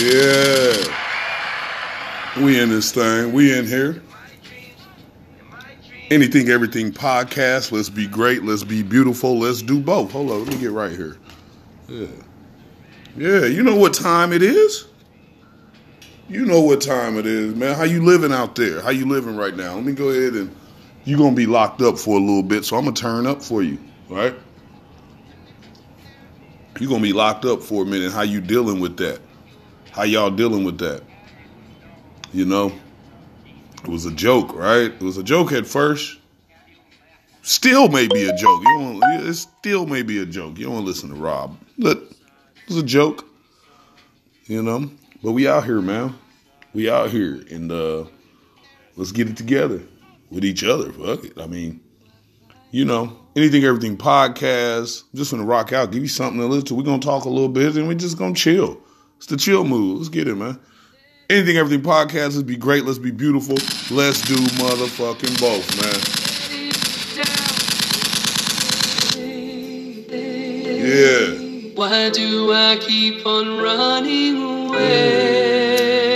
Yeah. We in this thing. We in here. Anything, everything podcast. Let's be great. Let's be beautiful. Let's do both. Hold on. Let me get right here. Yeah. Yeah. You know what time it is? You know what time it is, man. How you living out there? How you living right now? Let me go ahead and you're gonna be locked up for a little bit, so I'm gonna turn up for you, right? You're gonna be locked up for a minute. How you dealing with that? How y'all dealing with that? You know, it was a joke, right? It was a joke at first. Still may be a joke. You don't. It still may be a joke. You don't listen to Rob, Look, it was a joke. You know, but we out here, man. We out here, and uh, let's get it together with each other. Fuck it. I mean, you know, anything, everything podcast. Just gonna rock out, give you something to listen to. We're gonna talk a little bit, and we're just gonna chill. It's the chill mood. Let's get it, man. Anything, everything podcast. Let's be great. Let's be beautiful. Let's do motherfucking both, man. Yeah. Why do I keep on running away?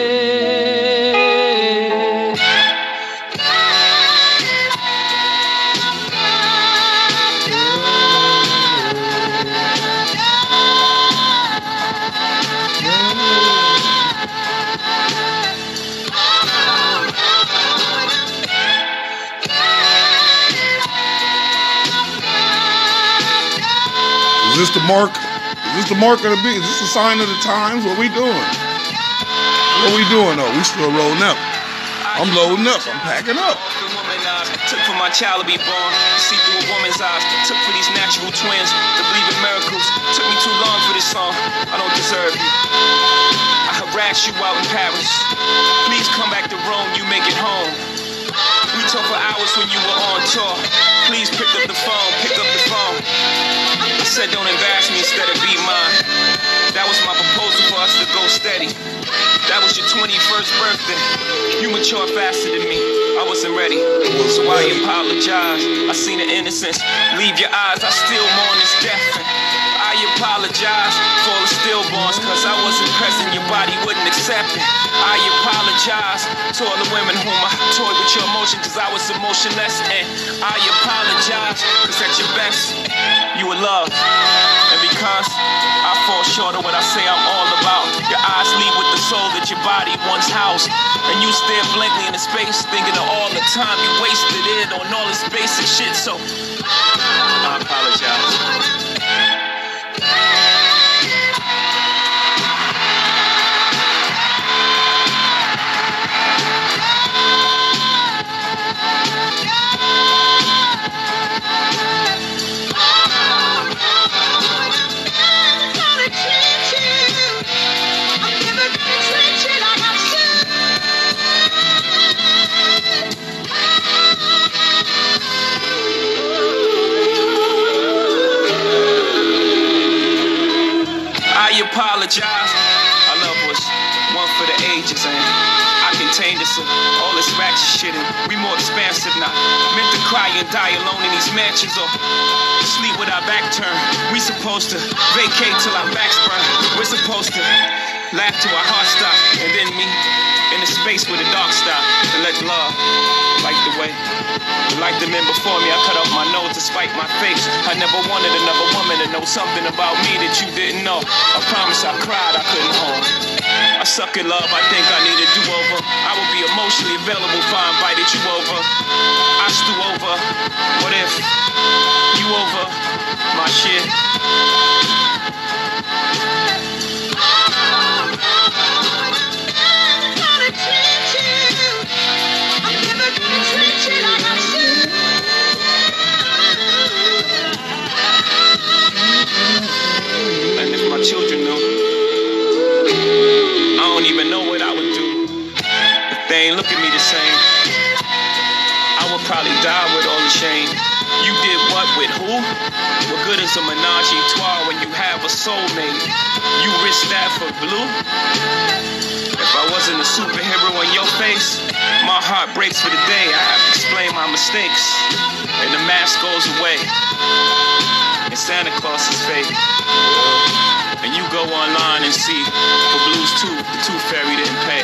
The mark? Is this the mark of the beat? Is this a sign of the times? What we doing? What we doing though? We still rolling up. I'm loading up. I'm packing up. Took for my child to be born, see through a woman's eyes. Took for these natural twins to believe in miracles. Took me too long for this song. I don't deserve you. I harassed you out in Paris. Please come back to Rome. You make it home. We talked for hours when you were on tour. Please pick up the phone. Pick up the phone. Said don't embarrass me instead of be mine. That was my proposal for us to go steady. That was your 21st birthday. You matured faster than me. I wasn't ready. So I apologize. I seen the innocence. Leave your eyes. I still mourn this death. I apologize for all the stillborns, cause I wasn't present, your body wouldn't accept it. I apologize to all the women whom I toyed with your emotion, cause I was emotionless. And I apologize, cause at your best, you were love. And because I fall short of what I say I'm all about, your eyes leave with the soul that your body once housed. And you stare blankly into space, thinking of all the time you wasted it on all this basic shit. So I apologize. Apologize. Our love was one for the ages, and I contained this and all this ratchet shit, and we more expansive now. Meant to cry and die alone in these mansions, or sleep with our back turned. We supposed to vacate till our backs burn. We're supposed to laugh till our heart stop, and then meet in the space where the dark stop, and let love light the way. Like the men before me, I cut off my nose to spite my face. I never wanted another woman to know something about me that you didn't know. I promise I cried, I couldn't hold. I suck at love, I think I need a do-over. I will be emotionally available if I invited you over. I stew over. What if you over my shit? And if my children knew, I don't even know what I would do if they ain't look at me the same. I would probably die with all the shame. You did what with who? What good is a menage a trois when you have a soulmate? You risk that for blue? If I wasn't a superhero in your face, my heart breaks for the day. I have to explain my mistakes, and the mask goes away, and Santa Claus is fake. And you go online and see for Blues 2, the Tooth Fairy didn't pay.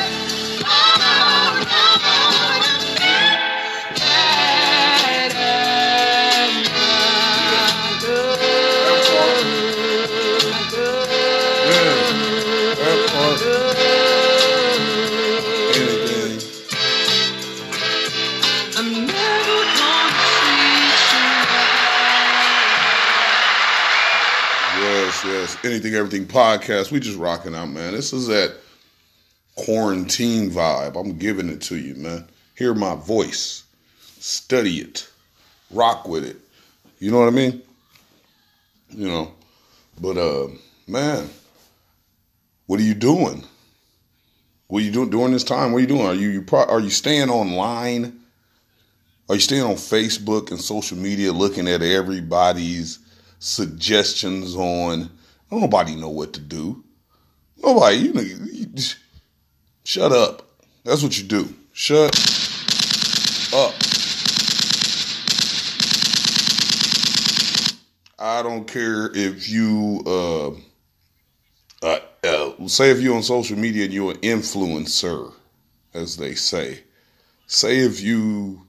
Everything podcast. We just rocking out, man. This is that quarantine vibe. I'm giving it to you, man. Hear my voice. Study it. Rock with it. You know what I mean? You know. But uh man, what are you doing? What are you doing during this time? What are you doing? Are you, you pro- are you staying online? Are you staying on Facebook and social media looking at everybody's suggestions on nobody know what to do. Nobody, you know, you shut up. That's what you do. Shut up. I don't care if you uh, uh, uh say if you're on social media and you're an influencer, as they say. Say if you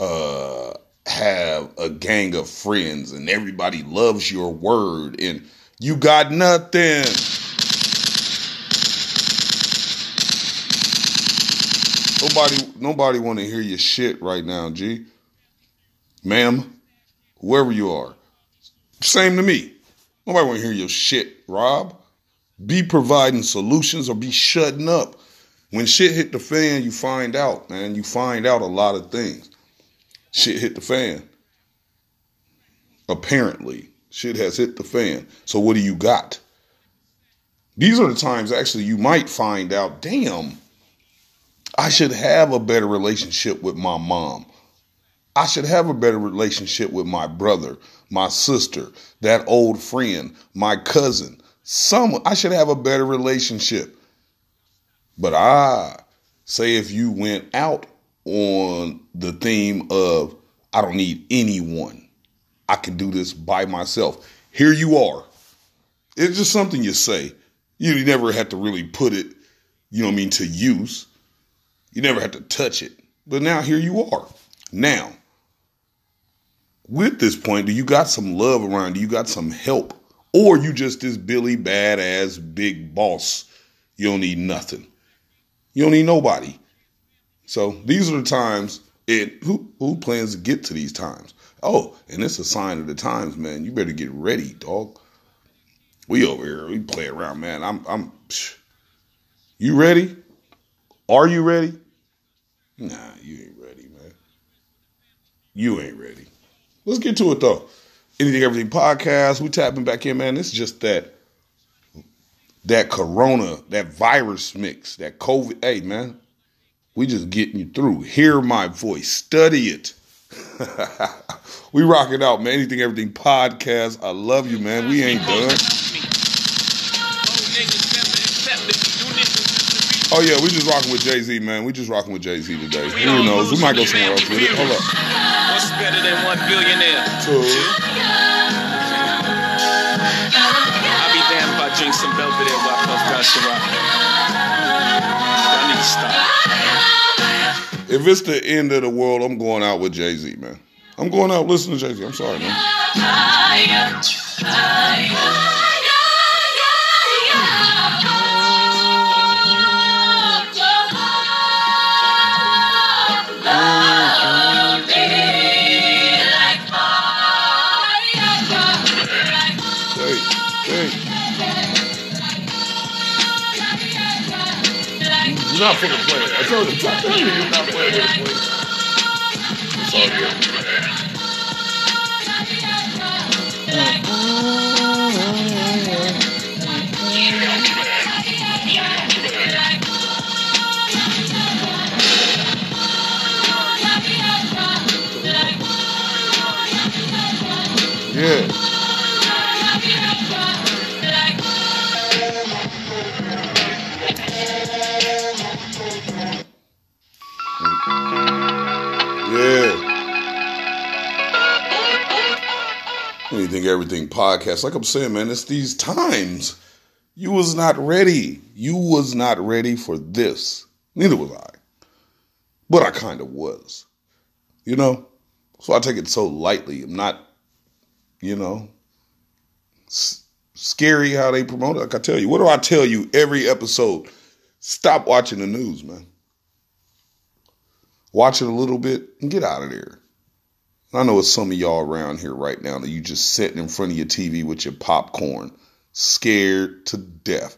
uh have a gang of friends and everybody loves your word and you got nothing. Nobody nobody want to hear your shit right now, G. Ma'am, whoever you are. Same to me. Nobody want to hear your shit, Rob. Be providing solutions or be shutting up. When shit hit the fan, you find out, man. You find out a lot of things shit hit the fan. Apparently, shit has hit the fan. So what do you got? These are the times actually you might find out, damn, I should have a better relationship with my mom. I should have a better relationship with my brother, my sister, that old friend, my cousin. Someone I should have a better relationship. But I say if you went out on the theme of I don't need anyone. I can do this by myself. Here you are. It's just something you say. You never had to really put it, you know what I mean, to use. You never had to touch it. But now here you are. Now, with this point, do you got some love around? Do you got some help? Or you just this Billy badass big boss? You don't need nothing. You don't need nobody. So these are the times. It who who plans to get to these times? Oh, and it's a sign of the times, man. You better get ready, dog. We over here, we play around, man. I'm I'm. psh. You ready? Are you ready? Nah, you ain't ready, man. You ain't ready. Let's get to it though. Anything Everything podcast. We tapping back in, man. It's just that that corona, that virus mix, that COVID. Hey, man, we just getting you through. Hear my voice. Study it. we rock it out, man. Anything Everything podcast. I love you, man. We ain't done. Oh yeah, we just rocking with Jay Z, man. We just rocking with Jay Z today. Who knows? We might go somewhere else with it. Hold up. What's better than one billionaire? Two. I'll be damned if I drink some Belvedere while I puff Gasharat. I need to stop. If it's the end of the world, I'm going out with Jay Z, man. I'm going out listening to Jay Z. I'm sorry, man. You're not fucking playing. I told you, told you, you're not playing it, boy. It's all good. Yeah. Everything podcast. Like I'm saying, man, it's these times. You was not ready. You was not ready for this. Neither was I. But I kind of was. You know? So I take it so lightly. I'm not, you know, s- scary how they promote it. Like I tell you, what do I tell you every episode? Stop watching the news, man. Watch it a little bit and get out of there. I know it's some of y'all around here right now that you just sitting in front of your TV with your popcorn, scared to death.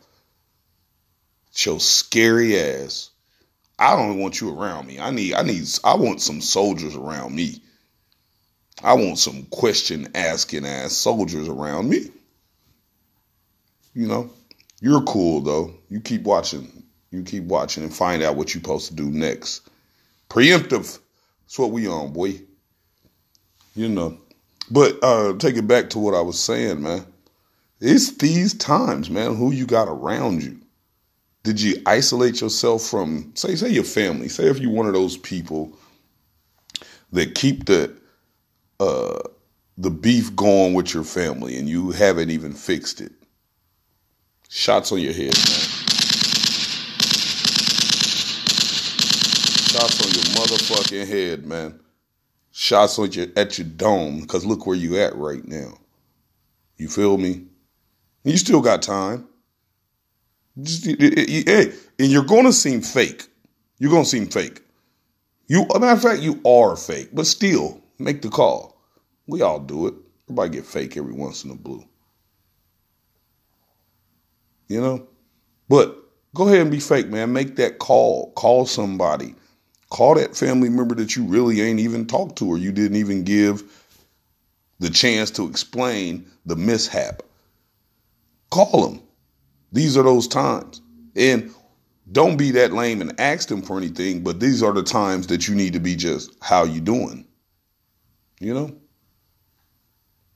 Show scary ass. I don't want you around me. I need, I need, I want some soldiers around me. I want some question asking ass soldiers around me. You know, you're cool though. You keep watching. You keep watching and find out what you're supposed to do next. Preemptive. That's what we on, boy. You know. But uh take it back to what I was saying, man. It's these times, man, who you got around you. Did you isolate yourself from say say your family? Say if you're one of those people that keep the uh the beef going with your family and you haven't even fixed it. Shots on your head, man. Shots on your motherfucking head, man. Shots on your at your dome, because look where you at right now. You feel me? You still got time. Just, hey, and you're gonna seem fake. You're gonna seem fake. You, a matter of fact, you are fake, but still make the call. We all do it. Everybody get fake every once in a blue. You know, but go ahead and be fake, man. Make that call. Call somebody. Call that family member that you really ain't even talked to or you didn't even give the chance to explain the mishap. Call them. These are those times. And don't be that lame and ask them for anything, but these are the times that you need to be just how you doing. You know?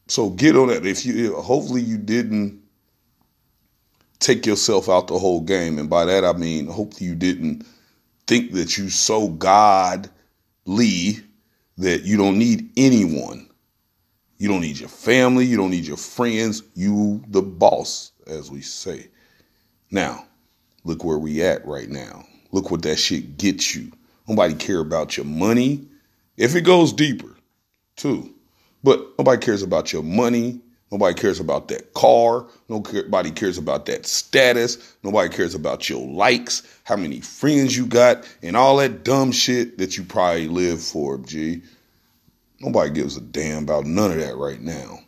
So get on that. If you hopefully you didn't take yourself out the whole game. And by that I mean hopefully you didn't think that you so godly that you don't need anyone. You don't need your family, you don't need your friends, you the boss, as we say. Now, look where we at right now. Look what that shit gets you. Nobody care about your money. If it goes deeper, too. But nobody cares about your money. Nobody cares about that car. Nobody cares about that status. Nobody cares about your likes, how many friends you got, and all that dumb shit that you probably live for, G. Nobody gives a damn about none of that right now.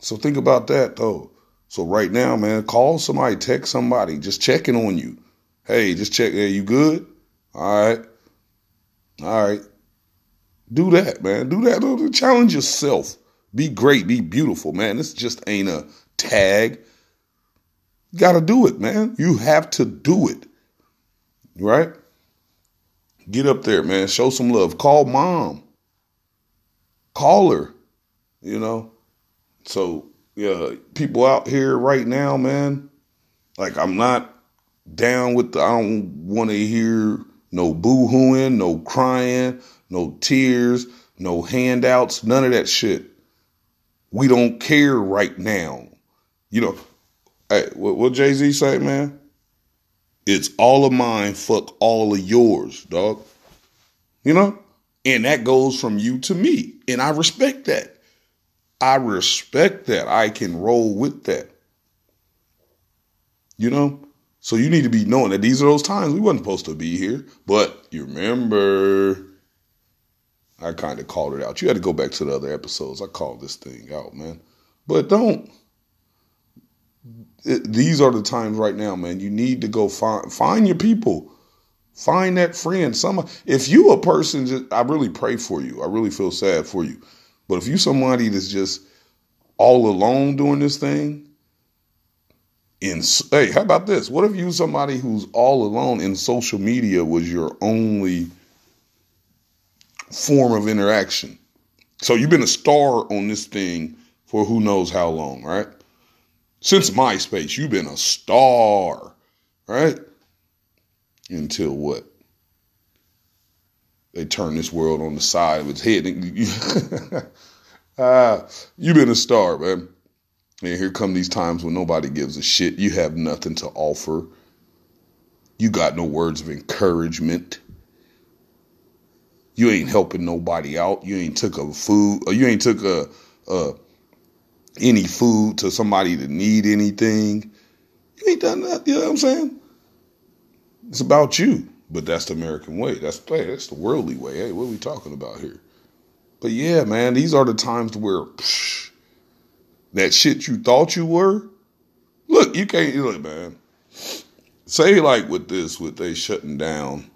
So think about that, though. So right now, man, call somebody, text somebody, just checking on you. Hey, just check. Hey, you good? All right. All right. Do that, man. Do that. Challenge yourself. Be great. Be beautiful, man. This just ain't a tag. You got to do it, man. You have to do it. Right? Get up there, man. Show some love. Call mom. Call her. You know? So, yeah, people out here right now, man, like I'm not down with the, I don't want to hear no boo hooing, no crying, no tears, no handouts, none of that shit. We don't care right now. You know, hey, what, what Jay Z say, man? It's all of mine, fuck all of yours, dog. You know? And that goes from you to me. And I respect that. I respect that. I can roll with that. You know? So you need to be knowing that these are those times we wasn't supposed to be here. But you remember, I kind of called it out. You had to go back to the other episodes. I called this thing out, man. But don't. It, these are the times right now, man. You need to go find find your people. Find that friend. Some if you a person, just, I really pray for you. I really feel sad for you. But if you somebody that's just all alone doing this thing, in hey, how about this? What if you somebody who's all alone in social media was your only form of interaction? So you've been a star on this thing for who knows how long, right? Since MySpace, you've been a star, right? Until what? They turn this world on the side of its head. uh, you've been a star, man. And here come these times when nobody gives a shit. You have nothing to offer. You got no words of encouragement. You ain't helping nobody out. You ain't took a food or you ain't took a, a any food to somebody that need anything. You ain't done that. You know what I'm saying? It's about you. But that's the American way. That's that's the worldly way. Hey, what are we talking about here? But yeah, man, these are the times where psh, that shit you thought you were. Look, you can't look, man. Say like with this, with they shutting down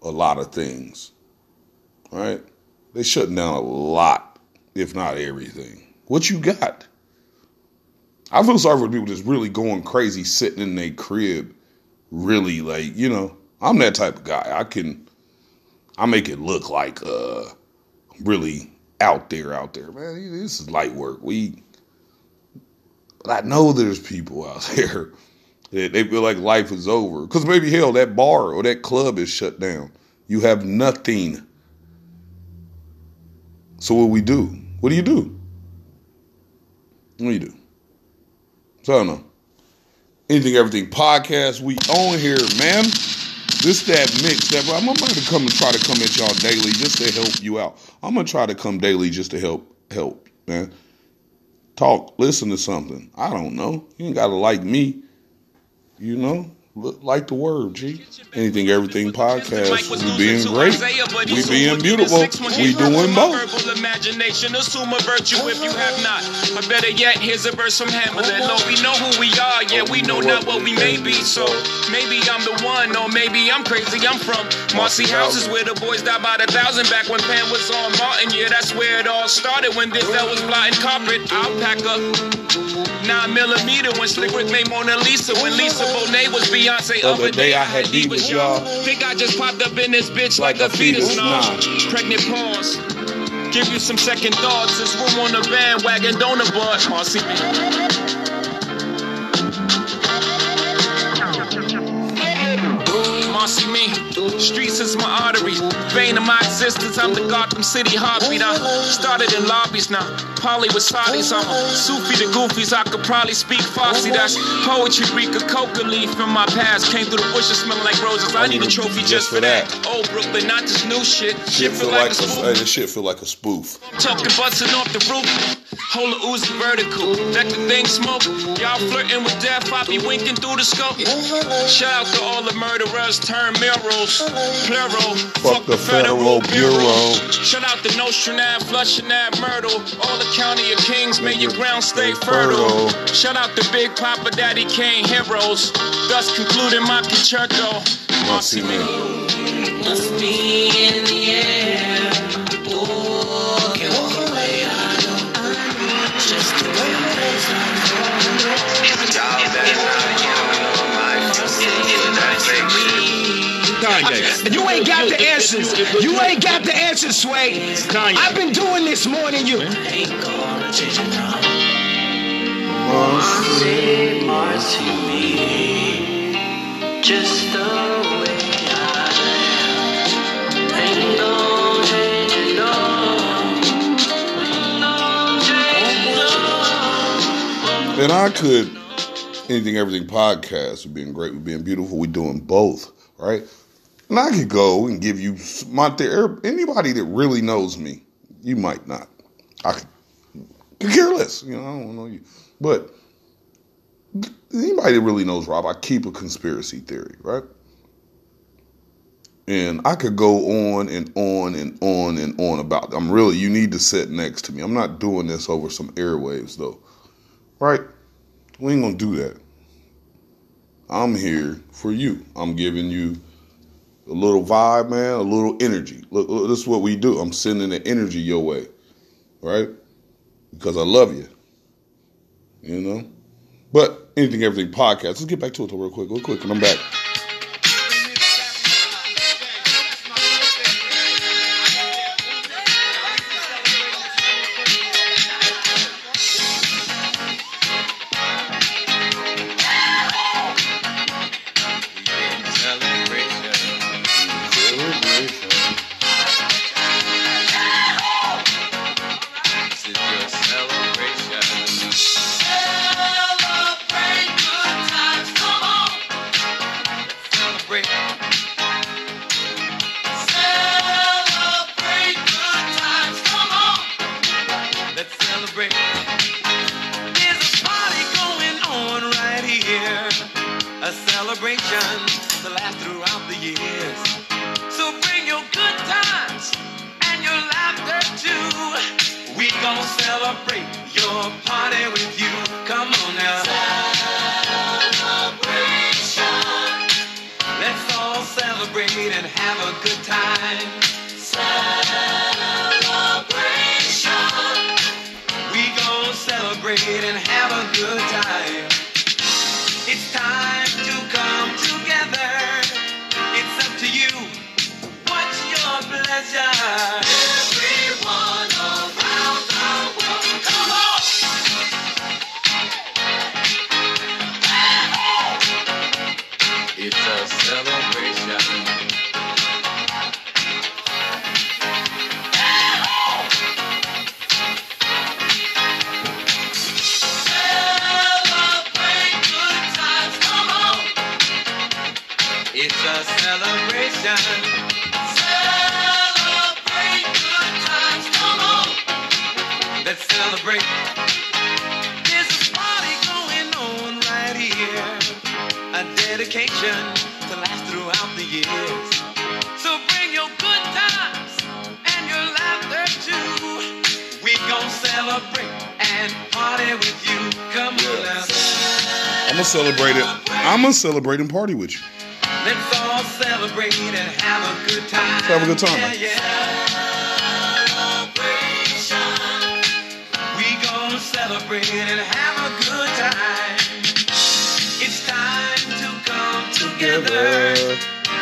a lot of things, right? They shutting down a lot, if not everything. What you got? I feel sorry for people that's really going crazy, sitting in their crib, really like you know. I'm that type of guy. I can, I make it look like uh, really out there, out there, man. This is light work. We, but I know there's people out there that they feel like life is over because maybe hell that bar or that club is shut down. You have nothing. So what we do? What do you do? What do you do? So I don't know. Anything, everything podcast. We on here, man. This that mix that I'm about to come and try to come at y'all daily just to help you out. I'm gonna try to come daily just to help help, man. Talk, listen to something. I don't know. You ain't gotta like me. You know? Like the word, G. Anything, everything podcast. We being great. We being beautiful. We doing both. Imagination, assume a virtue if you have not. Or better yet, here's a verse from Hamilton. Lord, we know who we are, yeah, we know not what we may be. So maybe I'm the one, or maybe I'm crazy. I'm from Marcy houses where the boys died by the thousand back when Pam was on Martin. Yeah, that's where it all started when this was blotting carpet. Alpaca. Nine millimeter when Slick Rick made Mona Lisa. When Lisa Bonet was Beyonce. Other day I had divas, y'all. Think I just popped up in this bitch like, Like a a fetus. fetus, nah. Pregnant pause. Give you some second thoughts. This room on the bandwagon, don't abort. Marcy. Marcy me, streets is my artery, vein of my existence. I'm the Gotham City heartbeat. I started in lobbies now, Polly with Saudis. I'm a Sufi to Goofies. I could probably speak Farsi. That's poetry, reek a coca leaf from my past. Came through the bushes smelling like roses. I need a trophy just for that. Old oh, Brooklyn, not this new shit. Shit feel like a, hey, this shit feel like a spoof. Talking busting off the roof. Hold the Uzi vertical. That the thing smoke. Y'all flirting with death. I be winking through the scope. Shout out to all the murderers turn murals. Plural. Fuck the Federal Bureau. Shout out to Nostrand Av, Flushing that Myrtle. All the county of kings. May your ground stay fertile. Shout out to Big Poppa Daddy Kane heroes. Thus concluding my concerto. Must be in the air. Kanye. You ain't got the answers. You ain't got the answers, Sway. Kanye. I've been doing this more than you. Marcy. Marcy, me. Just the way I am. Ain't no changing, no. Ain't no changing, no. And I could anything everything podcast. We're being great. We're being beautiful. We're doing both right? And i could go and give you my there er, anybody that really knows me you might not. I could, could care less you know i don't know you. But anybody that really knows rob i keep a conspiracy theory right? And i could go on and on and on and on about i'm really you need to sit next to me. I'm not doing this over some airwaves though right we ain't gonna do that. I'm here for you. I'm giving you a little vibe, man, a little energy. Look, look, this is what we do. I'm sending the energy your way, right? Because I love you. You know? But anything, everything podcast. Let's get back to it real quick, real quick, and I'm back. Celebrate and have a good time. Celebration. We gon' celebrate and have a good time. Dedication to last throughout the years. So bring your good times and your laughter too. We gon' celebrate and party with you. Come on now. I'm gonna celebrate it. I'm gonna celebrate and party with you. Let's all celebrate and have a good time. Let's have a good time. Yeah, yeah. Celebration. We gon' celebrate and have together.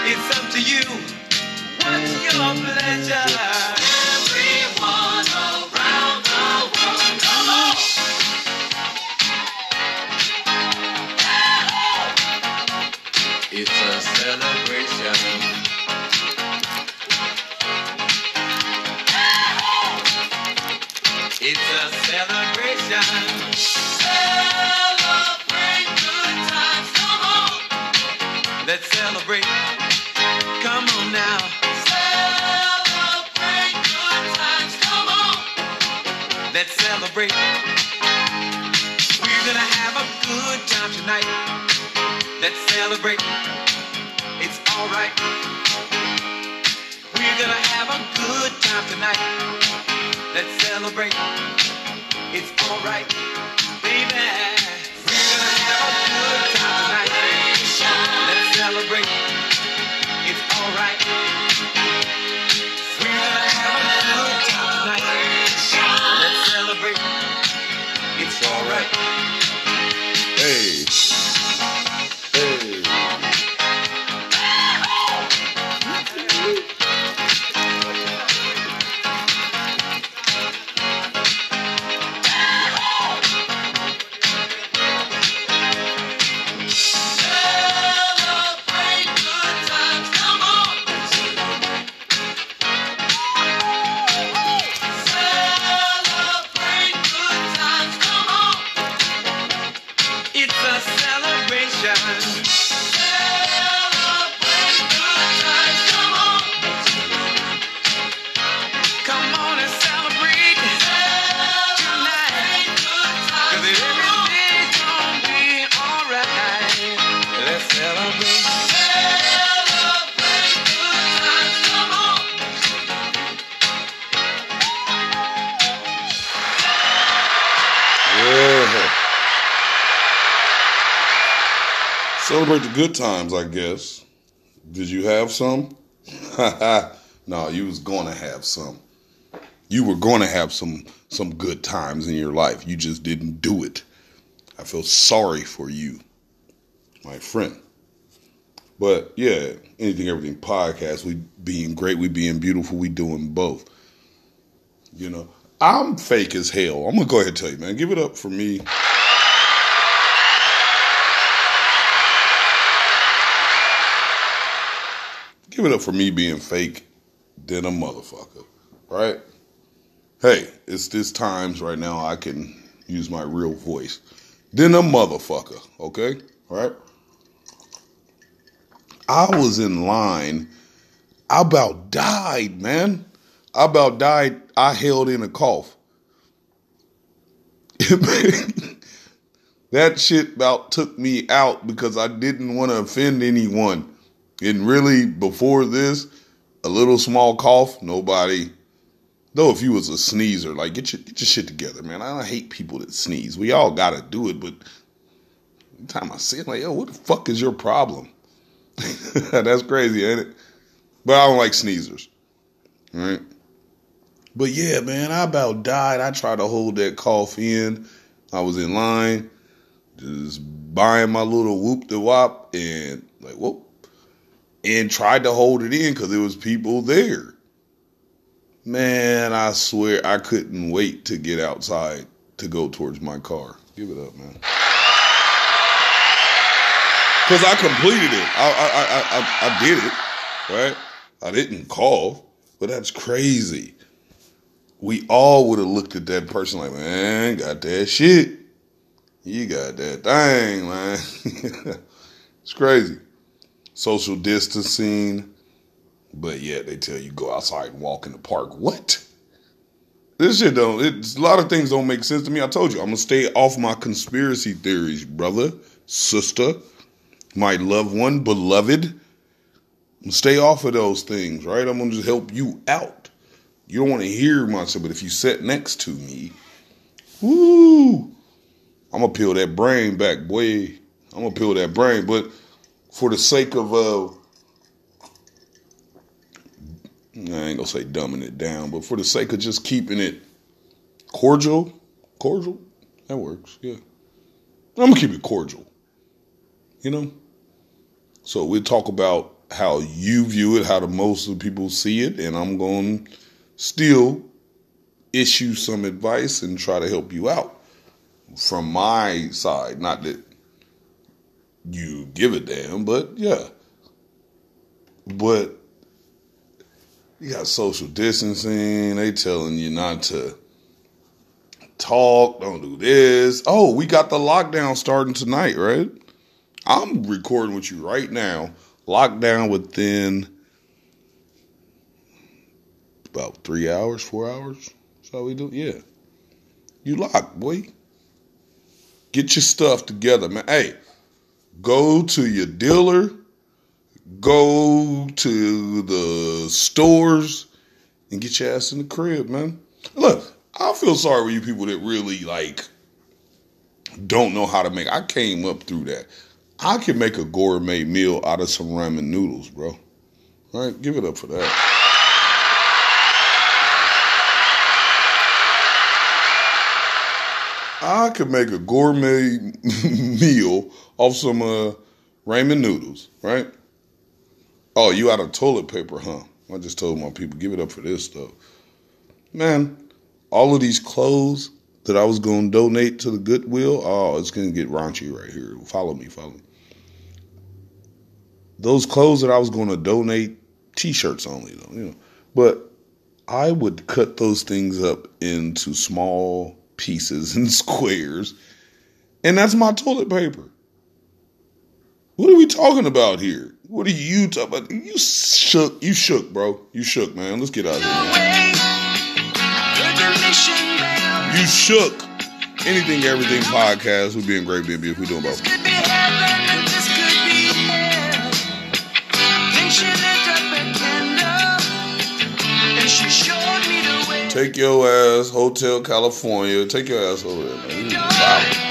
It's up to you. What's your pleasure? Let's celebrate. Come on now. Celebrate good times. Come on. Let's celebrate. We're gonna have a good time tonight. Let's celebrate. It's alright. We're gonna have a good time tonight. Let's celebrate. It's alright, good times, I guess. Did you have some? no, you was gonna have some. You were gonna have some some good times in your life. You just didn't do it. I feel sorry for you, my friend. But yeah, anything, everything podcast. We being great, we being beautiful, we doing both. You know, I'm fake as hell. I'm gonna go ahead and tell you, man. Give it up for me. Give it up for me being fake than a motherfucker, right? Hey, it's this times right now I can use my real voice. Then a motherfucker, okay? Right? I was in line. I about died, man. I about died. I held in a cough. that shit about took me out because I didn't want to offend anyone. And really, before this, a little small cough, nobody. Though if you was a sneezer, like get your get your shit together, man. I don't hate people that sneeze. We all gotta do it, but every time I see it, like, yo, what the fuck is your problem? That's crazy, ain't it? But I don't like sneezers. Right? But yeah, man, I about died. I tried to hold that cough in. I was in line, just buying my little whoop the wop and like whoop. And tried to hold it in because there was people there. Man, I swear I couldn't wait to get outside to go towards my car. Give it up, man. Cause I completed it. I I I I, I did it, right? I didn't cough, but that's crazy. We all would have looked at that person like, man, got that shit. You got that thing, man. it's crazy. Social distancing, but yet they tell you go outside and walk in the park. What? This shit don't. It's a lot of things don't make sense to me. I told you I'm gonna stay off my conspiracy theories, brother, sister, my loved one, beloved. Stay off of those things, right? I'm gonna just help you out. You don't want to hear myself, but if you sit next to me, woo, I'm gonna peel that brain back, boy. I'm gonna peel that brain, but for the sake of uh I ain't gonna say dumbing it down, but for the sake of just keeping it cordial, cordial, that works, yeah. I'm gonna keep it cordial, you know. So we'll talk about how you view it, how the most of the people see it, and I'm to still issue some advice and try to help you out from my side. Not that you give a damn, but yeah. But you got social distancing. They telling you not to talk. Don't do this. Oh, we got the lockdown starting tonight, right? I'm recording with you right now. Lockdown within about three hours, four hours. That's how we do. Yeah, you lock, boy. Get your stuff together, man. Hey, go to your dealer go to the stores and get your ass in the crib, man. Look, I feel sorry for you people that really like don't know how to make. I came up through that. I can make a gourmet meal out of some ramen noodles, bro. All right, give it up for that. I could make a gourmet meal off some uh, ramen noodles, right? Oh, you out of toilet paper, huh? I just told my people, give it up for this stuff. Man, all of these clothes that I was going to donate to the Goodwill, oh, it's going to get raunchy right here. Follow me, follow me. Those clothes that I was going to donate, t-shirts only though, you know. But I would cut those things up into small pieces and squares, and that's my toilet paper. What are we talking about here? What are you talking about? You shook. You shook, bro. You shook, man. Let's get out of here. Man. You shook. Anything, everything podcast would be in great baby if we doing both. Take your ass, Hotel California. Take your ass over there, man.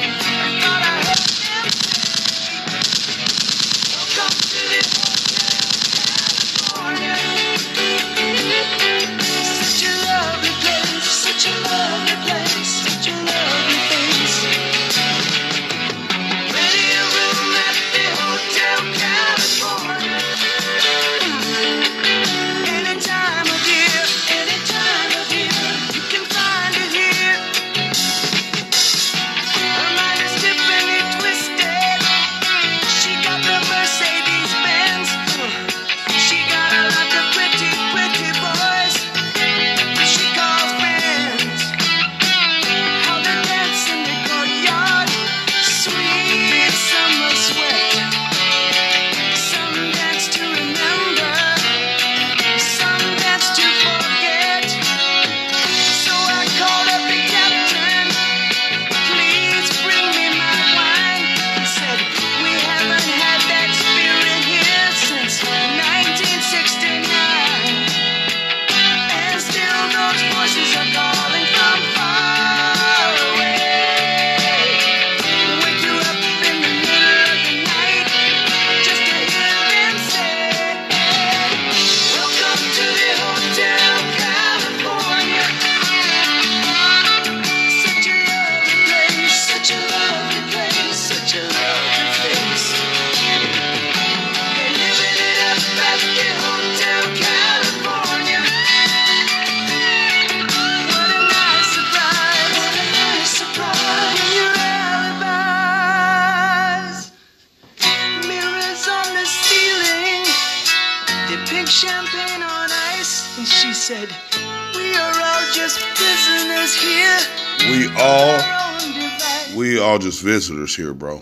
Visitors here, bro.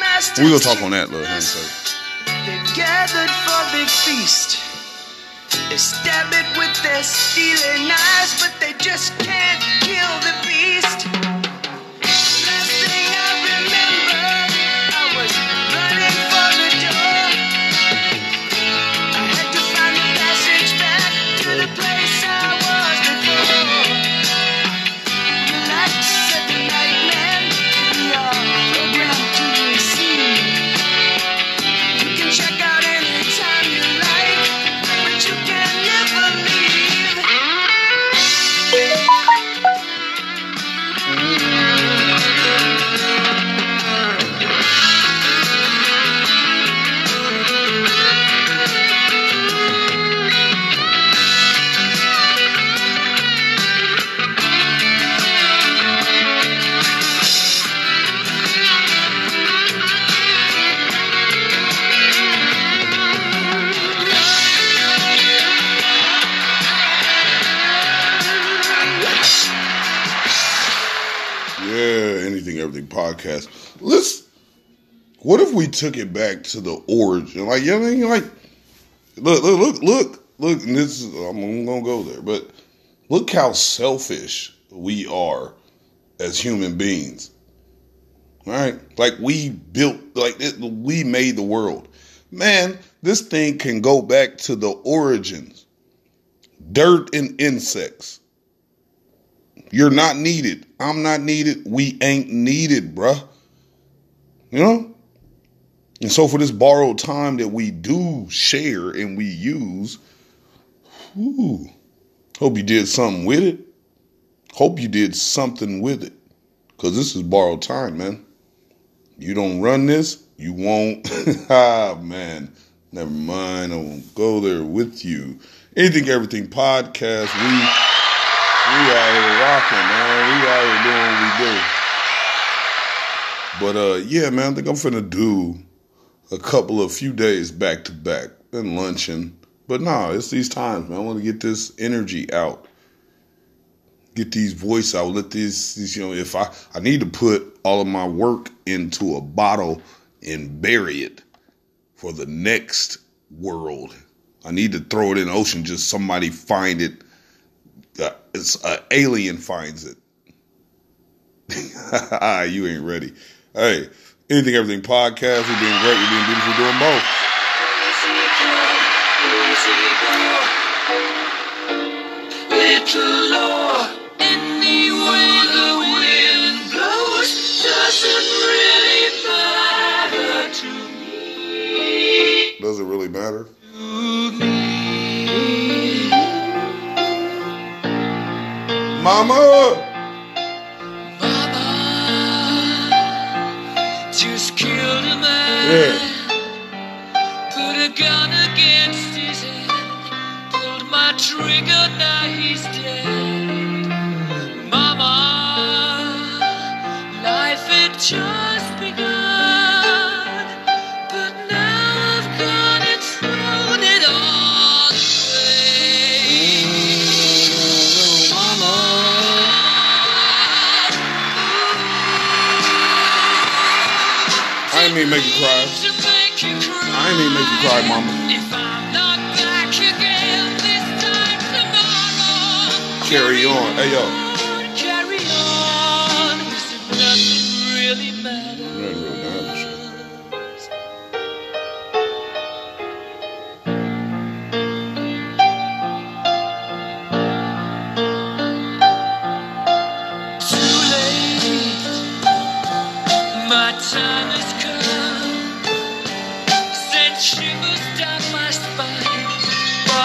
Masters We gonna talk on that, little us. hint. They've gathered for big feast. They stab it with their steely knives, but they just can't if we took it back to the origin? Like, you know what I mean? Like, look, look, look, look, look. And this is, I'm, gonna go there, but look how selfish we are as human beings. Right, like we built, like it, we made the world. Man, this thing can go back to the origins. Dirt and insects. You're not needed. I'm not needed. We ain't needed, bruh. You know? And so for this borrowed time that we do share and we use, whew, hope you did something with it. Hope you did something with it. Cause this is borrowed time, man. You don't run this, you won't. ah, man. Never mind. I won't go there with you. Anything, everything podcast. We we out here rocking, man. We out here doing what we do. But uh, yeah, man, I think I'm finna do a couple of few days back to back. Been lunching, but nah, it's these times, man. I want to get this energy out, get these voice out. Let these, these, you know, if I I need to put all of my work into a bottle and bury it for the next world. I need to throw it in the ocean. Just somebody find it uh, it's an alien finds it. you ain't ready. Hey, anything, everything podcast. We're doing great. We're doing beautiful. We're doing both. Little Lord, any way the wind blows doesn't really matter to me. Does it really matter? Mama. Yeah. Put a gun against his head. Pulled my trigger, now he's dead. Mama, life had just begun. But now I've gone and thrown it all away. Mama. I ain't mean make you cry. To make you cry. I ain't make you cry, mama. If I'm not back again this time tomorrow, Carry on. Hey yo.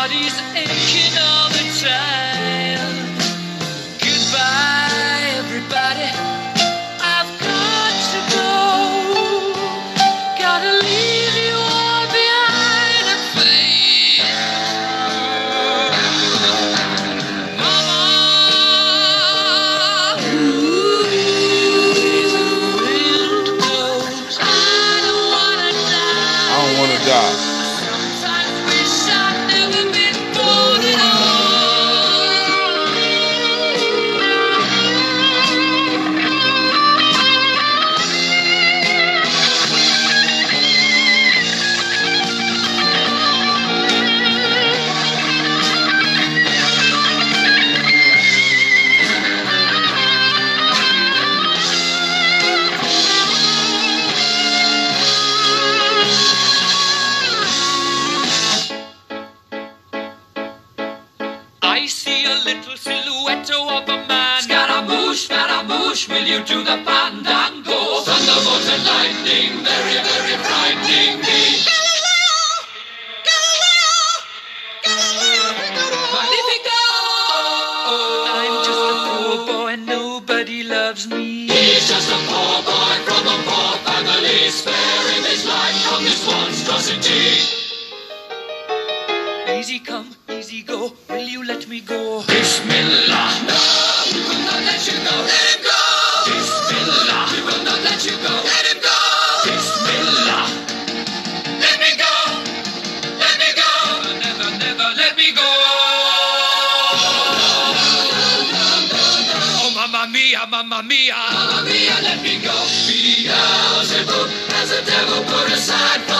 Body's aching the devil put aside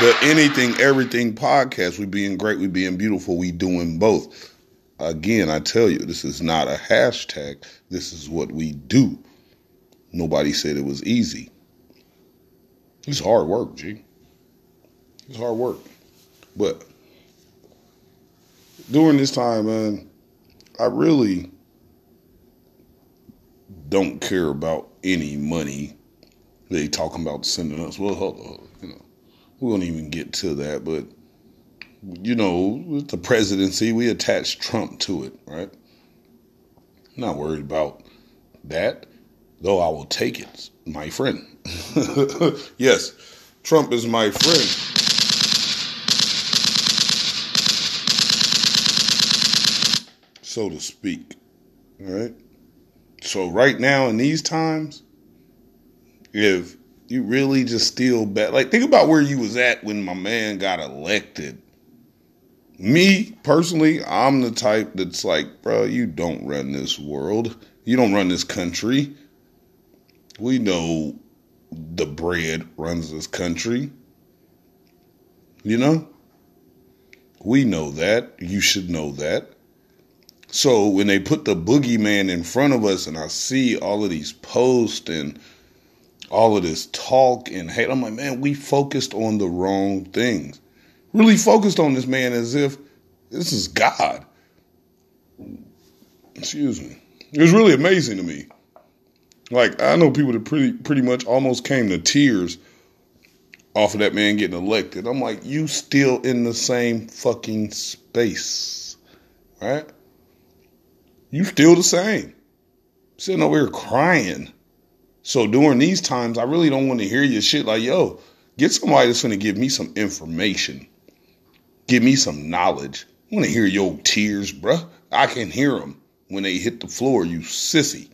The anything, everything podcast. We being great, we being beautiful, we doing both. Again, I tell you, this is not a hashtag. This is what we do. Nobody said it was easy. It's hard work, G. It's hard work. But during this time, man, I really don't care about any money they talking about sending us. Well, hold on, we won't even get to that, but you know, with the presidency, we attach Trump to it, right? Not worried about that, though I will take it, my friend. yes, Trump is my friend. So to speak, all right? So right now in these times, if you really just steal back, like think about where you was at when my man got elected. Me personally, I'm the type that's like, bro, you don't run this world. You don't run this country. We know the bread runs this country. You know? We know that. You should know that. So when they put the boogeyman in front of us and I see all of these posts and all of this talk and hate, I'm like, man, we focused on the wrong things. Really focused on this man as if this is God. Excuse me. It was really amazing to me. Like I know people that pretty pretty much almost came to tears off of that man getting elected. I'm like, you still in the same fucking space, right? You still the same. Sitting over here crying. So during these times, I really don't want to hear your shit like, yo, get somebody that's gonna give me some information. Give me some knowledge. I want to hear your tears, bruh. I can hear them when they hit the floor, you sissy.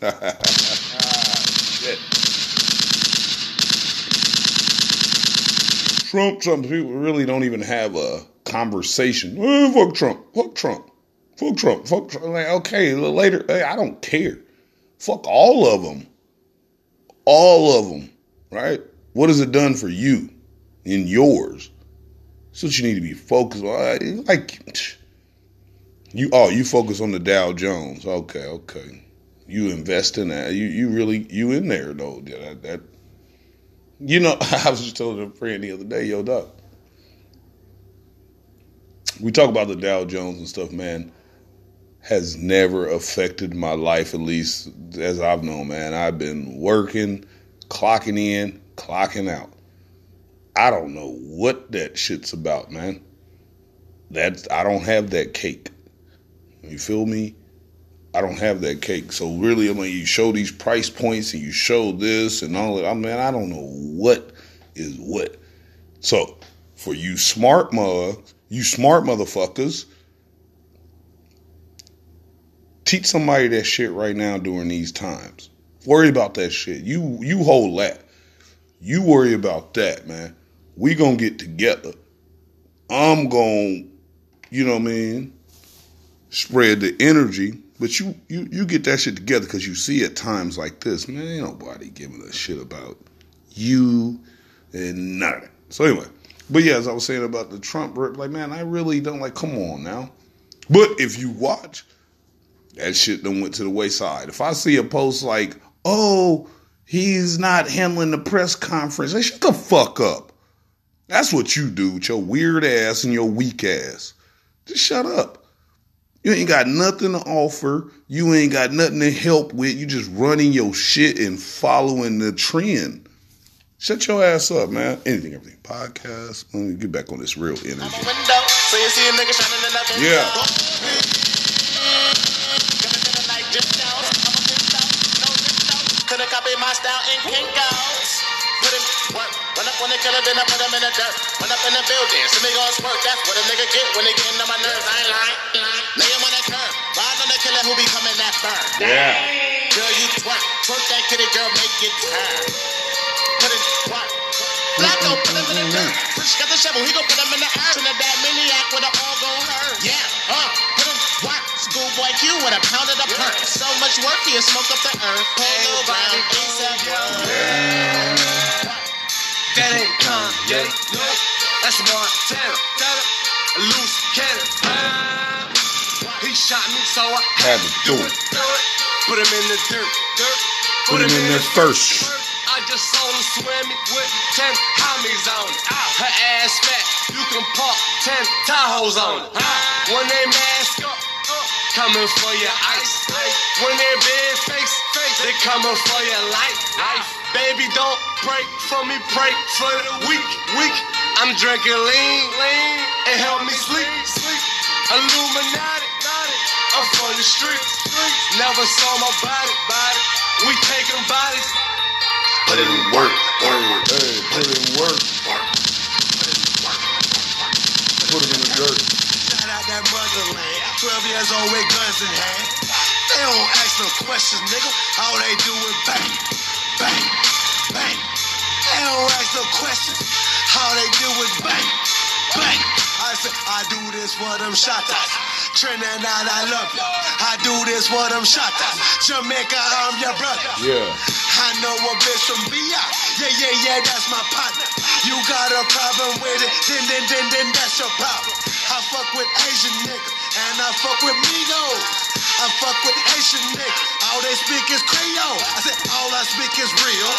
Trump, Trump, people really don't even have a conversation. Eh, fuck Trump, fuck Trump, fuck Trump, fuck Trump. Like, okay, later, hey, I don't care. Fuck all of them. All of them, right? What has it done for you and yours? That's what you need to be focused on. Like, you, oh, you focus on the Dow Jones. Okay, okay. You invest in that. You, you really, you in there though. That, that you know, I was just telling a friend the other day, yo, doc. We talk about the Dow Jones and stuff, man. Has never affected my life, at least as I've known, man. I've been working, clocking in, clocking out. I don't know what that shit's about, man. That's I don't have that cake. You feel me? I don't have that cake. So really, when you show these price points and you show this and all that, I mean, I don't know what is what. So for you smart mugs, you smart motherfuckers, teach somebody that shit right now during these times. Worry about that shit. You you hold that. You worry about that, man. We gonna get together. I'm gonna, you know what I mean, spread the energy. But you you you get that shit together because you see at times like this, man, ain't nobody giving a shit about you and that. So anyway, but yeah, as I was saying about the Trump, rip, like man, I really don't like. Come on now. But if you watch, that shit done went to the wayside. If I see a post like, "Oh, he's not handling the press conference," hey, shut the fuck up. That's what you do with your weird ass and your weak ass. Just shut up. You ain't got nothing to offer. You ain't got nothing to help with. You just running your shit and following the trend. Shut your ass up, man. Anything, everything. Podcast. Let me get back on this real energy. window, style. Put in work, run up on the killer, then I put him in the dirt. Run up in the building, see me gon' squirt. That's what a nigga get when they on my nerves. I ain't lying. Lay him on the curb, ride on the killer who be coming that burn. Yeah. Girl, you twerk, twerk that kitty girl, make it turn. Put it work. Black gon' put him in the dirt. Rich got the shovel, he gon' put him in the earth. In the bad maniac with a all gon' hurt. Yeah, Schoolboy Q with a pound of the perk. So much work, he'll smoke up the earth. Polo brown, ASAP. That ain't Kanye, that's Montana. A loose cannon. He shot me, so I Had to do it. Put him in the dirt, dirt. Put him in there first. I just saw him swimming with ten homies on it. Her ass fat, you can park ten Tahoes on it. When they mask coming for your ice. When they big face, face, they coming for your life. life. Baby, don't break for me, break for the weak, weak. I'm drinking lean, lean, and help me sleep, sleep. Illuminati, I'm from the streets, streets. Never saw my body, body. We taking bodies. Put it in work. Work. Hey, put it in work. Put it in the dirt. Shout out that motherland. 12 years old with guns in hand. They don't ask no questions, nigga. All they do is bang, bang, bang. They don't ask no questions. All they do is bang, bang. I say, I do this for them shotters. Trinidad, I love you. I do this for them shotters. Jamaica, I'm your brother. Yeah. I know a bitch from BI. Yeah, yeah, yeah, that's my partner. You got a problem with it, then, then, then, then that's your problem. I fuck with Asian niggas, and I fuck with Migos. I fuck with Haitian niggas. All they speak is Creole. I said, all I speak is real.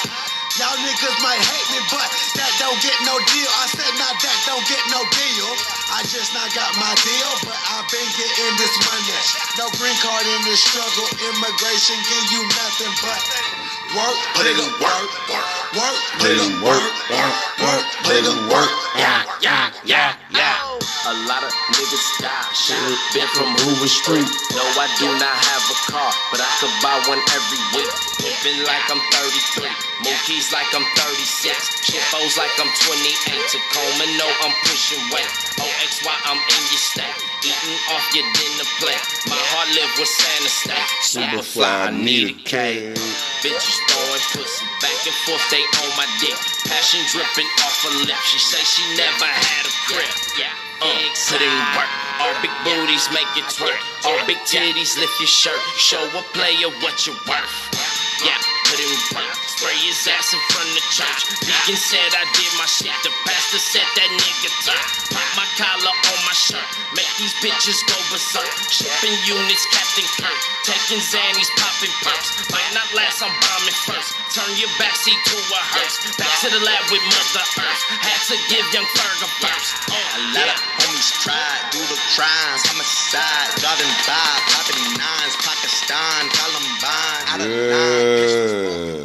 Y'all niggas might hate me, but that don't get no deal. I said, nah, that don't get no deal. I just not got my deal, but I've been getting this money. No green card in this struggle. Immigration give you nothing but work, Put it in work. work, work, Put it in work. Work. Work. Put it in work. Yeah, yeah, yeah, yeah. A lot of niggas die. Should've been from Hoover Street. No, I do not have a car, but I could buy one every week. Living like I'm 33. Mookie's like I'm 36. Chippos like I'm 28. Tacoma, no, I'm pushing weight. OXY, I'm in your state. Eating off your dinner plate. My heart live with Santa State. Superfly, I need a cake. Bitches throwing pussy back and forth, they on my dick. Passion dripping off her lip. She say she never had a grip. Yeah, uh, put in work. All big booties make it twerk. All big titties lift your shirt. Show a player what you're worth. Yeah, put in work. Spray his ass in front of church. Deacon said I did my shit. The pastor said that nigga turn. Put my collar on my shirt. Make these bitches go berserk. Shipping units, Captain Kirk. Taking Xannies, popping perks. Might not last, I'm bombing first. Turn your backseat to a hearse. Back to the lab with Mother Earth. Had to give young Ferg a burst. Uh, A lot of homies tried, do the crimes, homicide, Jordan 5, popping nines, Pakistan, Columbine, out of nine, Yeah. Yep.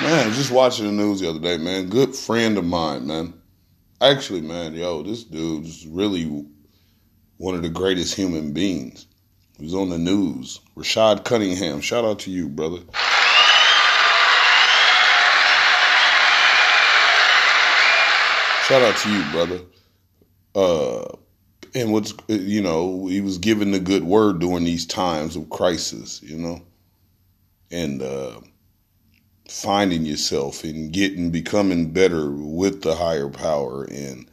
Man, just watching the news the other day, man. Good friend of mine, man. Actually, man, yo, this dude's really one of the greatest human beings. He was on the news. Rashad Cunningham, shout out to you, brother. Shout out to you, brother. Uh, and what's you know, he was given the good word during these times of crisis, you know, and uh, finding yourself and getting becoming better with the higher power and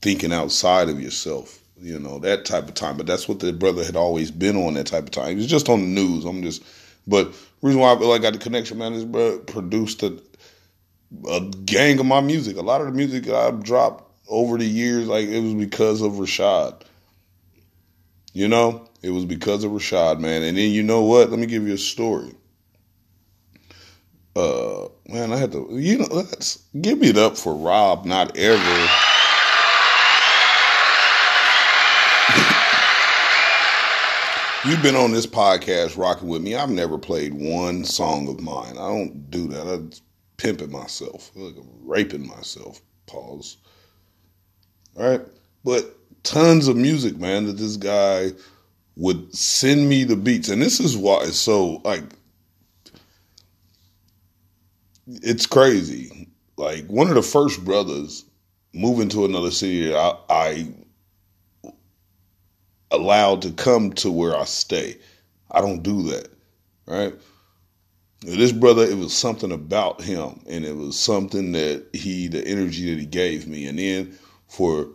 thinking outside of yourself, you know, that type of time. But that's what the brother had always been on that type of time. He was just on the news. I'm just, but reason why I feel like I got the connection, man, is bro produced a a gang of my music. A lot of the music I've dropped over the years, like it was because of Rashad. You know, it was because of Rashad, man. And then you know what? Let me give you a story. Uh, man, I had to, you know, let's give it up for Rob. Not ever. You've been on this podcast rocking with me. I've never played one song of mine. I don't do that. I'm pimping myself. Like I'm raping myself. Pause. All right. But tons of music, man, that this guy would send me the beats. And this is why it's so like it's crazy. Like one of the first brothers moving to another city I, I allowed to come to where I stay. I don't do that. Right? This brother, it was something about him, and it was something that he, the energy that he gave me, and then for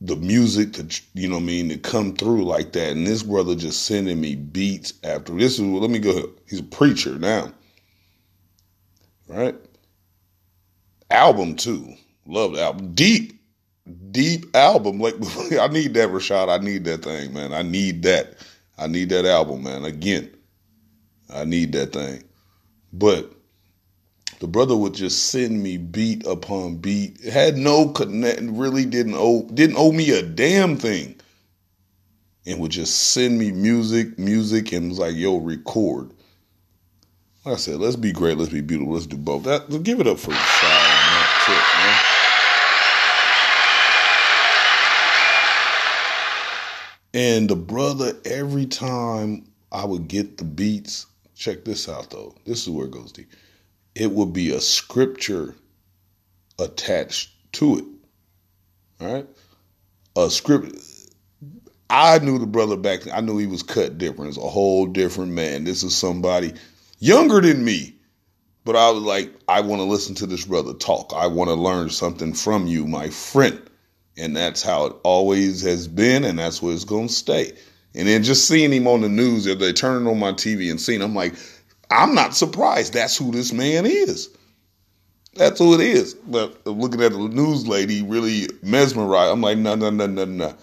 the music to, you know, what I mean, to come through like that, and this brother just sending me beats after this is. Let me go. He's a preacher now, right? Album too, love the album. Deep, deep album. Like I need that, Rashad. I need that thing, man. I need that. I need that album, man. Again. I need that thing. But the brother would just send me beat upon beat. Had no connect, really didn't owe didn't owe me a damn thing. And would just send me music, music, and was like, yo, record. Like I said, let's be great, let's be beautiful, let's do both. That give it up for on that tip, man. And the brother, every time I would get the beats, check this out though. This is where it goes deep. It would be a scripture attached to it. All right? A script. I knew the brother back then. I knew he was cut different. It's a whole different man. This is somebody younger than me. But I was like, I want to listen to this brother talk. I want to learn something from you, my friend. And that's how it always has been, and that's where it's going to stay. And then just seeing him on the news, if they turning on my TV and seeing, I'm like, I'm not surprised. That's who this man is. That's who it is. But looking at the news lady, really mesmerized. I'm like, no, no, no, no, no.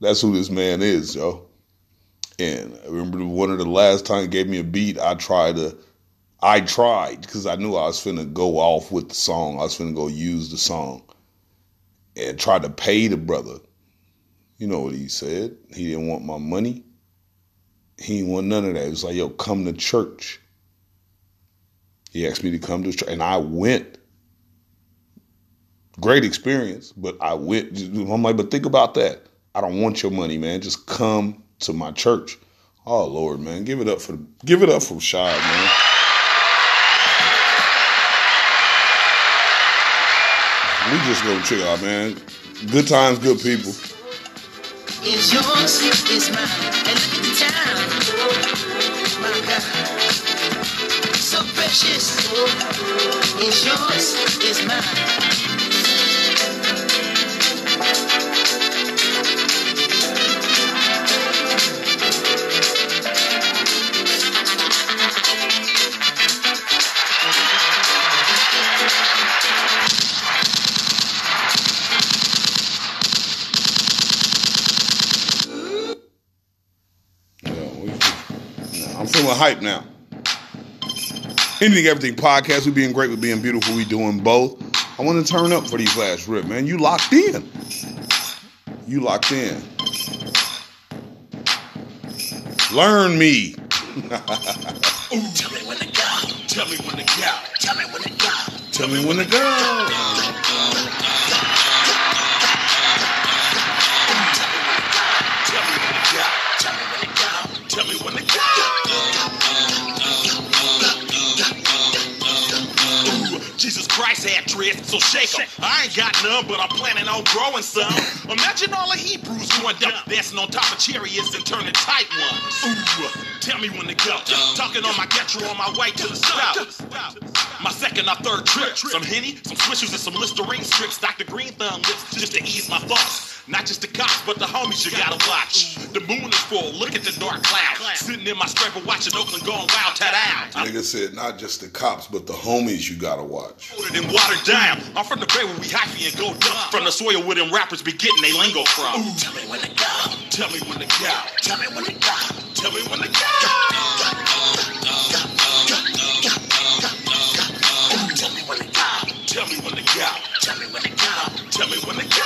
That's who this man is, yo. And I remember one of the last time he gave me a beat, I tried to, I tried because I knew I was finna go off with the song. I was finna go use the song and try to pay the brother. You know what he said? He didn't want my money. He didn't want none of that. He was like, yo, come to church. He asked me to come to church, and I went. Great experience, but I went. I'm like, but think about that. I don't want your money, man. Just come to my church. Oh Lord, man, give it up for give it up for Shad, man. We just gonna chill out, man. Good times, good people. Is yours, is mine, and time. My God, so precious. Is yours, is mine. Hype now. Anything, everything podcast. We being great. We being beautiful. We doing both. I want to turn up for these last rip, man. You locked in. You locked in. Learn me. Tell me when to go. Tell me when to go. Tell me when to go. Tell me when to go. Dreads, so shake shake 'em. I ain't got none, but I'm planning on growing some. Imagine all the Hebrews going down, dancing on top of chariots and turning tight ones. Ooh, tell me when to go. Um, talking on my getro on my way to the south. My second or third trip. Some Henny, some Swishers, and some Listerine strips. Dr. Green Thumb lips just to ease my thoughts. Not just the cops, but the homies you gotta watch. The moon is full, look at the dark cloud. Sitting in my scraper watching Oakland going wild, tat out. Nigga said not just the cops, but the homies you gotta watch. And watered down. I'm from the bay where we hyphy and go dumb. From the soil where them rappers be getting they lingo from. tell me when to go. Tell me when to go. Tell me when to go. Tell me when to go. Tell me when to go. Tell me when to go. Tell me when to go.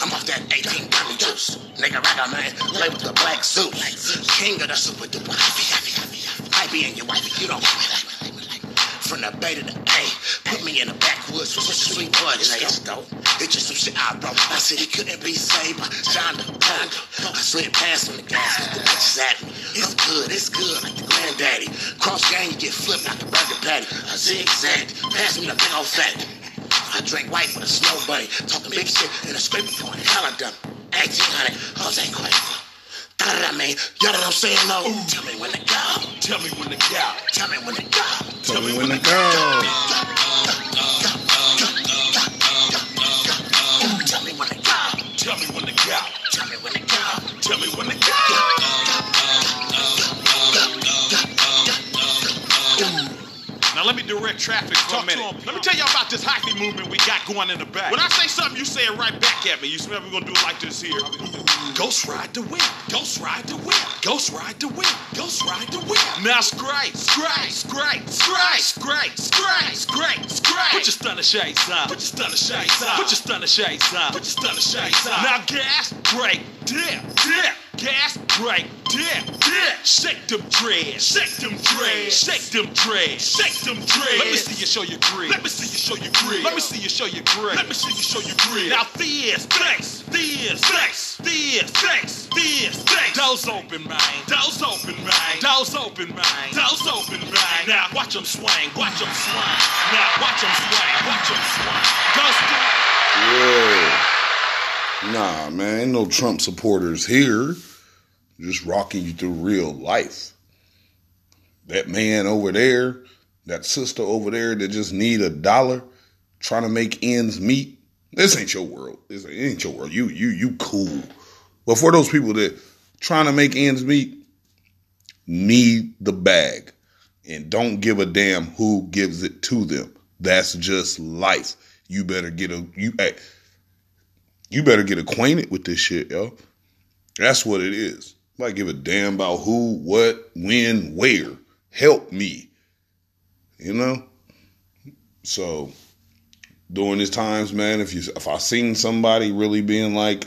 I'm off that 18 gummy juice. Nigga ragga man, play with the black suit. King of the super duper. I be in your wife, you don't like me, like me, like me. From the bay to the A, me in the backwoods with some sweet buds. It's dope. It's just some shit I wrote. I said he couldn't be saved by Shonda Honda. I slid past on the gas, the bitches at me. It's good, it's good, like the granddaddy. Cross gang, you get flipped like the burger patty. A zigzag, pass me the big old fat. I drank white with a snow bunny, talking big shit in a scraper point. Hella dumb. 1800, Jose Cuervo. Got it, I mean, y'all know what I'm saying, though? Tell me when to go. Tell me when to go. Tell me when to go. Tell me when to go. Tell Tell me when to go. Tell me when to go. Tell me when to go. Let me direct traffic for a minute. Let me tell y'all about this hyphy movement we got going in the back. When I say something, you say it right back at me. You smell we're gonna do it like this here. Ghost ride the wind. Ghost ride the wind. Ghost ride the wind. Ghost ride the wind. Now scrape, scrape, scrape, scrape, scrape, scrape, scrape, scrape. Put your stunner shades on. Put your stunner shades on. Put your stunner shades on. Put your stunner shades on. Now gas, brake, dip, dip. Gas, brake, dip, dip. Shake them dreads. Shake them dreads. Shake them dreads. Shake them dreads. Let me see you show your grit. Let me see you show your grit. Let me see you show your grit. Let me see you show your grit. Now this, this, this, this, this, this, this, this. Doors open, man. Doors open, man. Doors open, man. Doors open, man. Now watch them swing. Watch them swing. Now watch them swing. Watch them swing. Ghost Yeah. Nah, man, ain't no Trump supporters here. Just rocking you through real life. That man over there, that sister over there that just need a dollar, trying to make ends meet. This ain't your world. This ain't your world. You you you cool. But for those people that trying to make ends meet, need the bag and don't give a damn who gives it to them. That's just life. You better get a you hey, you better get acquainted with this shit, yo. That's what it is. Like give a damn about who, what, when, where. Help me. You know? So during these times, man, if you if I seen somebody really being like,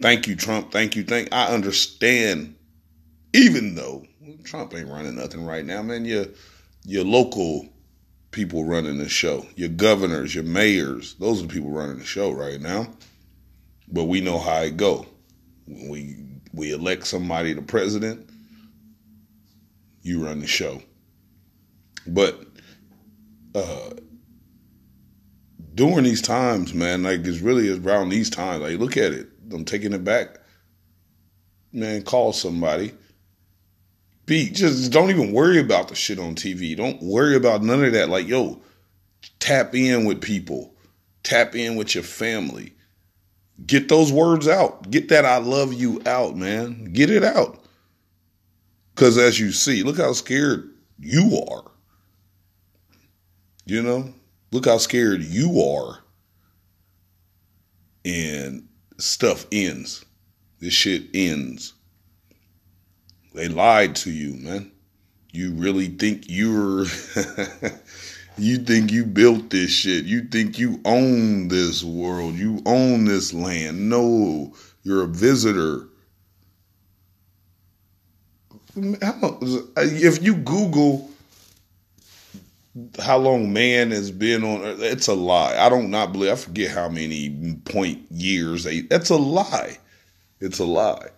thank you, Trump, thank you, thank I understand, even though Trump ain't running nothing right now, man. Your your local people running the show. Your governors, your mayors, those are the people running the show right now. But we know how it go. When we we elect somebody the president, you run the show. But uh during these times, man, like it's really around these times. Like look at it. I'm taking it back. Man, call somebody. Be just don't even worry about the shit on TV. Don't worry about none of that. Like, yo, tap in with people. Tap in with your family. Get those words out. Get that I love you out, man. Get it out. Cause as you see, look how scared you are. You know? Look how scared you are. And stuff ends. This shit ends. They lied to you, man. You really think you're you think you built this shit. You think you own this world. You own this land. No, you're a visitor. If you Google how long man has been on Earth, it's a lie. I don't not believe. I forget how many point years. They, that's a lie. It's a lie.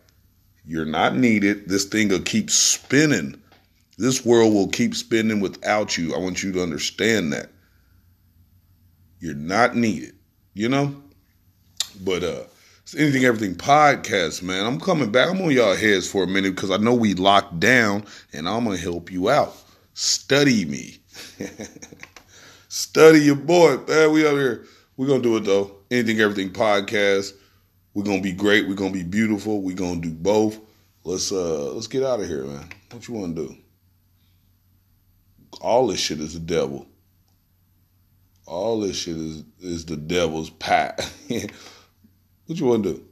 You're not needed. This thing will keep spinning This world will keep spinning without you. I want you to understand that. You're not needed, you know? But uh it's anything everything podcast, man. I'm coming back. I'm on y'all heads for a minute because I know we locked down and I'm gonna help you out. Study me. Study your boy, man. We up here. We're gonna do it though. Anything everything podcast. We're gonna be great. We're gonna be beautiful. We're gonna do both. Let's uh let's get out of here, man. What you wanna do? All this shit is the devil. All this shit is is the devil's pie. what you wanna do?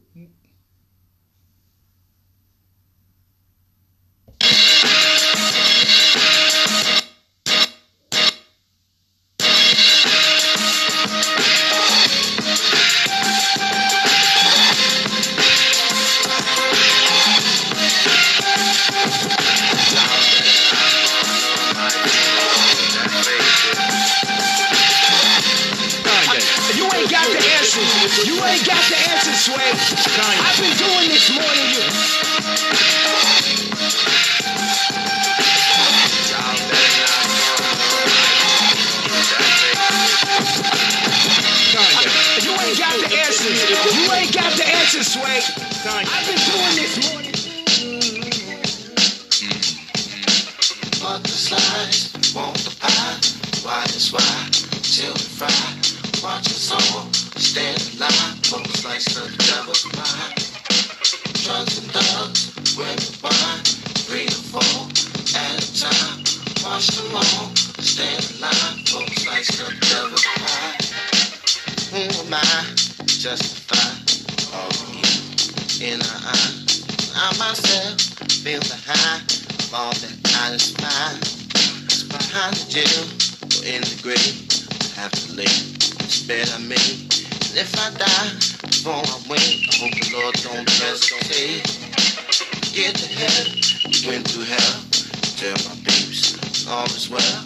I've been doing this more than you. You ain't got the answers. You ain't got the answers, Sway. I've been doing this more Like the devil's pie. Who am I? Justify oh, all evil in our eye. I myself feel the high of all that I inspire. It's behind the jail or in the grave. I have to live. Spare I made. And if I die before I wait, I hope the Lord don't hesitate. Get to heaven, went through hell. Tell my peeps all is well.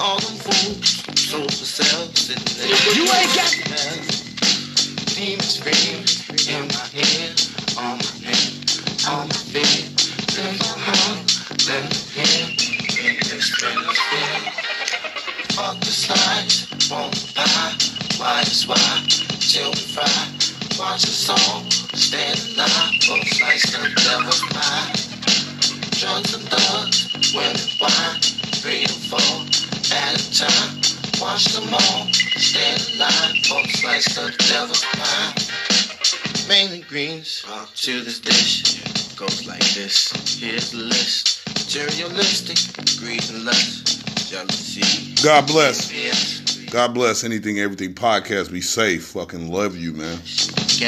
All them fools sold for sale, there. You ain't got- Demons scream in my head, on my neck, on my bed. Let my heart, let me hear, in this friendly fear. Fuck the slides, won't pie, why is why, till we fry. Watch us all stand alive, both slice the devil's pie. Drugs and thugs, women, wine, three to four at a time. Watch them all stand alive, both slice the devil's pie. Mainly greens to this dish goes like this. Here's the list: materialistic, greed and lust, jealousy. God bless. God bless anything everything podcast. Be safe. Fucking love you, man.